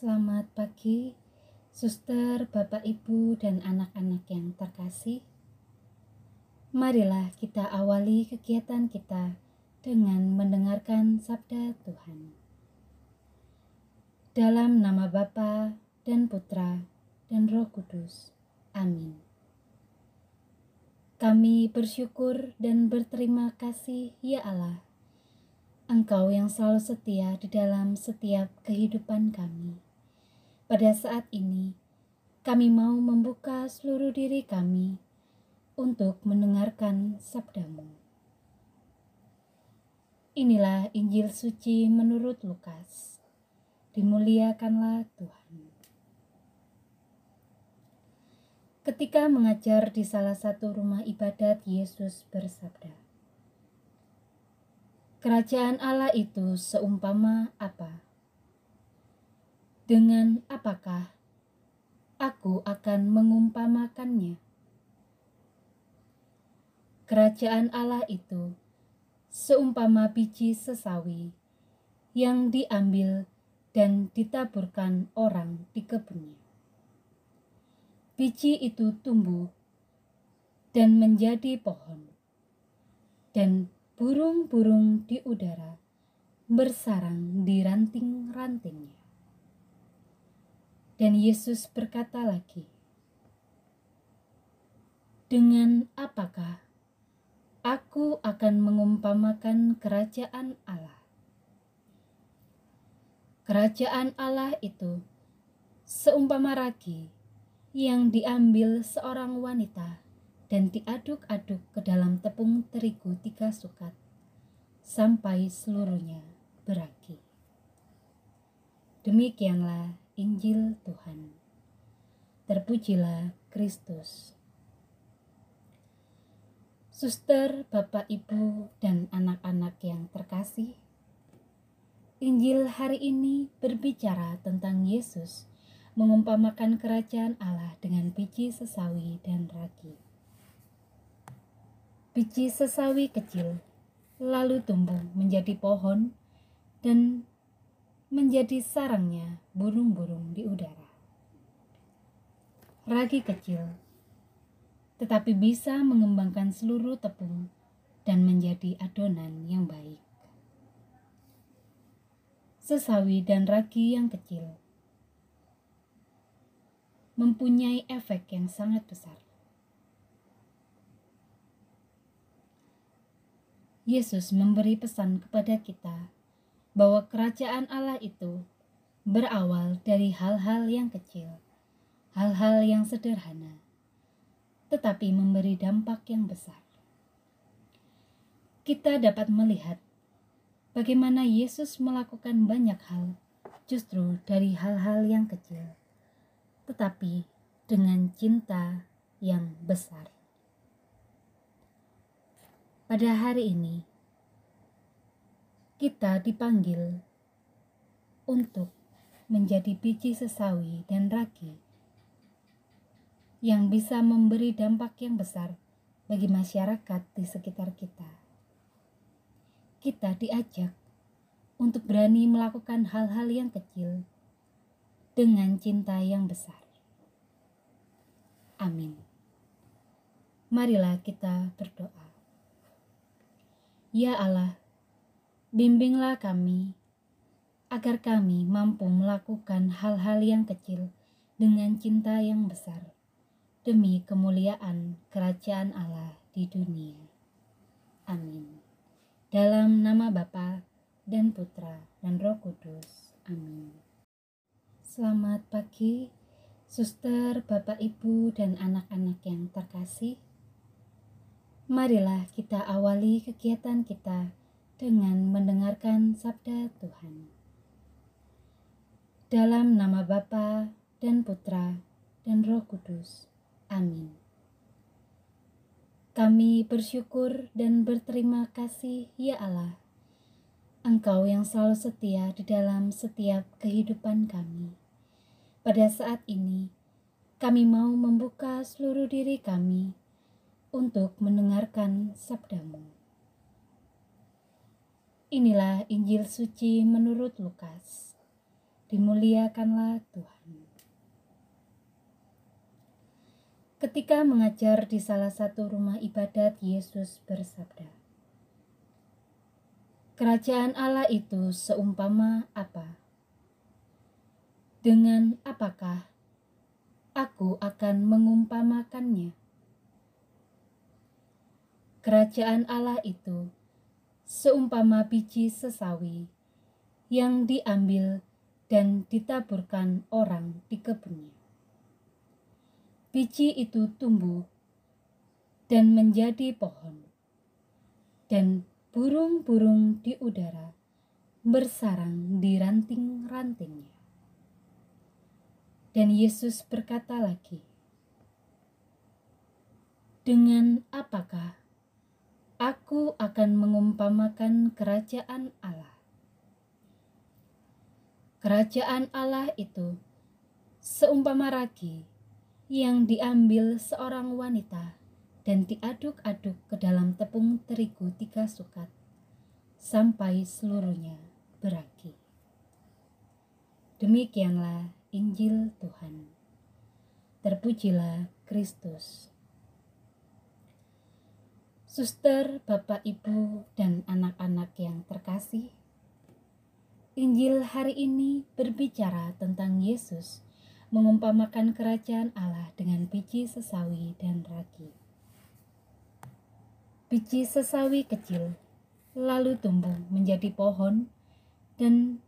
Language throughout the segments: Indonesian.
Selamat pagi, suster, bapak, ibu, dan anak-anak yang terkasih. Marilah kita awali kegiatan kita dengan mendengarkan sabda Tuhan. Dalam nama Bapa dan Putra dan Roh Kudus. Amin. Kami bersyukur dan berterima kasih, ya Allah, Engkau yang selalu setia di dalam setiap kehidupan kami. Pada saat ini, kami mau membuka seluruh diri kami untuk mendengarkan sabdamu. Inilah Injil suci menurut Lukas. Dimuliakanlah Tuhan. Ketika mengajar di salah satu rumah ibadat, Yesus bersabda, Kerajaan Allah itu seumpama apa? Dengan apakah aku akan mengumpamakannya? Kerajaan Allah itu seumpama biji sesawi yang diambil dan ditaburkan orang di kebunnya. Biji itu tumbuh dan menjadi pohon, dan burung-burung di udara bersarang di ranting-rantingnya. Dan Yesus berkata lagi, "Dengan apakah aku akan mengumpamakan kerajaan Allah? Kerajaan Allah itu seumpama ragi yang diambil seorang wanita." dan diaduk-aduk ke dalam tepung terigu tiga sukat sampai seluruhnya beraki. Demikianlah Injil Tuhan. Terpujilah Kristus. Suster, Bapak, Ibu, dan anak-anak yang terkasih, Injil hari ini berbicara tentang Yesus mengumpamakan kerajaan Allah dengan biji sesawi dan ragi biji sesawi kecil lalu tumbuh menjadi pohon dan menjadi sarangnya burung-burung di udara. Ragi kecil, tetapi bisa mengembangkan seluruh tepung dan menjadi adonan yang baik. Sesawi dan ragi yang kecil mempunyai efek yang sangat besar Yesus memberi pesan kepada kita bahwa kerajaan Allah itu berawal dari hal-hal yang kecil, hal-hal yang sederhana, tetapi memberi dampak yang besar. Kita dapat melihat bagaimana Yesus melakukan banyak hal justru dari hal-hal yang kecil, tetapi dengan cinta yang besar pada hari ini kita dipanggil untuk menjadi biji sesawi dan ragi yang bisa memberi dampak yang besar bagi masyarakat di sekitar kita. Kita diajak untuk berani melakukan hal-hal yang kecil dengan cinta yang besar. Amin. Marilah kita berdoa. Ya Allah, bimbinglah kami agar kami mampu melakukan hal-hal yang kecil dengan cinta yang besar demi kemuliaan kerajaan Allah di dunia. Amin. Dalam nama Bapa dan Putra dan Roh Kudus. Amin. Selamat pagi, suster, bapak, ibu, dan anak-anak yang terkasih. Marilah kita awali kegiatan kita dengan mendengarkan sabda Tuhan. Dalam nama Bapa dan Putra dan Roh Kudus. Amin. Kami bersyukur dan berterima kasih, ya Allah, Engkau yang selalu setia di dalam setiap kehidupan kami. Pada saat ini, kami mau membuka seluruh diri kami untuk mendengarkan sabdamu. Inilah Injil suci menurut Lukas. dimuliakanlah Tuhan. Ketika mengajar di salah satu rumah ibadat, Yesus bersabda, "Kerajaan Allah itu seumpama apa? Dengan apakah aku akan mengumpamakannya?" Kerajaan Allah itu seumpama biji sesawi yang diambil dan ditaburkan orang di kebunnya. Biji itu tumbuh dan menjadi pohon, dan burung-burung di udara bersarang di ranting-rantingnya. Dan Yesus berkata lagi, "Dengan apakah aku akan mengumpamakan kerajaan Allah?" Kerajaan Allah itu seumpama ragi yang diambil seorang wanita dan diaduk-aduk ke dalam tepung terigu tiga sukat sampai seluruhnya beragi. Demikianlah Injil Tuhan. Terpujilah Kristus. Suster, Bapak, Ibu, dan anak-anak yang terkasih, Injil hari ini berbicara tentang Yesus mengumpamakan kerajaan Allah dengan biji sesawi dan ragi. Biji sesawi kecil lalu tumbuh menjadi pohon dan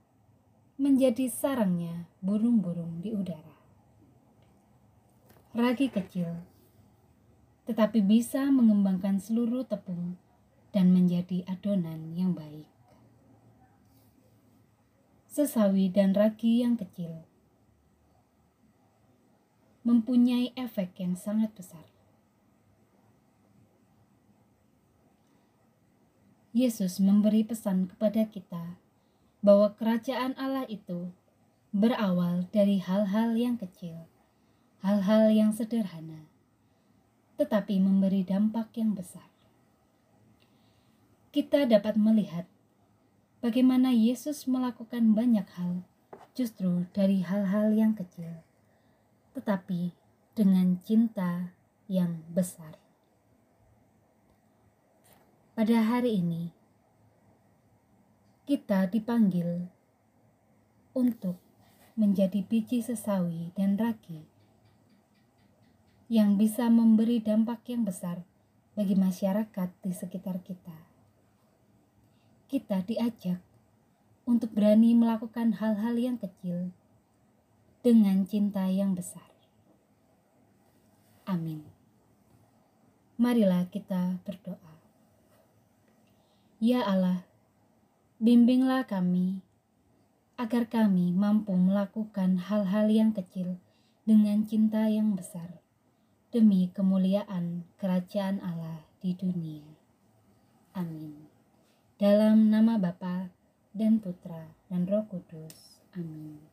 menjadi sarangnya burung-burung di udara. Ragi kecil tetapi bisa mengembangkan seluruh tepung dan menjadi adonan yang baik sesawi dan ragi yang kecil mempunyai efek yang sangat besar. Yesus memberi pesan kepada kita bahwa kerajaan Allah itu berawal dari hal-hal yang kecil, hal-hal yang sederhana, tetapi memberi dampak yang besar. Kita dapat melihat bagaimana Yesus melakukan banyak hal justru dari hal-hal yang kecil, tetapi dengan cinta yang besar. Pada hari ini, kita dipanggil untuk menjadi biji sesawi dan ragi yang bisa memberi dampak yang besar bagi masyarakat di sekitar kita kita diajak untuk berani melakukan hal-hal yang kecil dengan cinta yang besar. Amin. Marilah kita berdoa. Ya Allah, bimbinglah kami agar kami mampu melakukan hal-hal yang kecil dengan cinta yang besar demi kemuliaan kerajaan Allah di dunia. Amin. Dalam nama Bapa dan Putra dan Roh Kudus. Amin.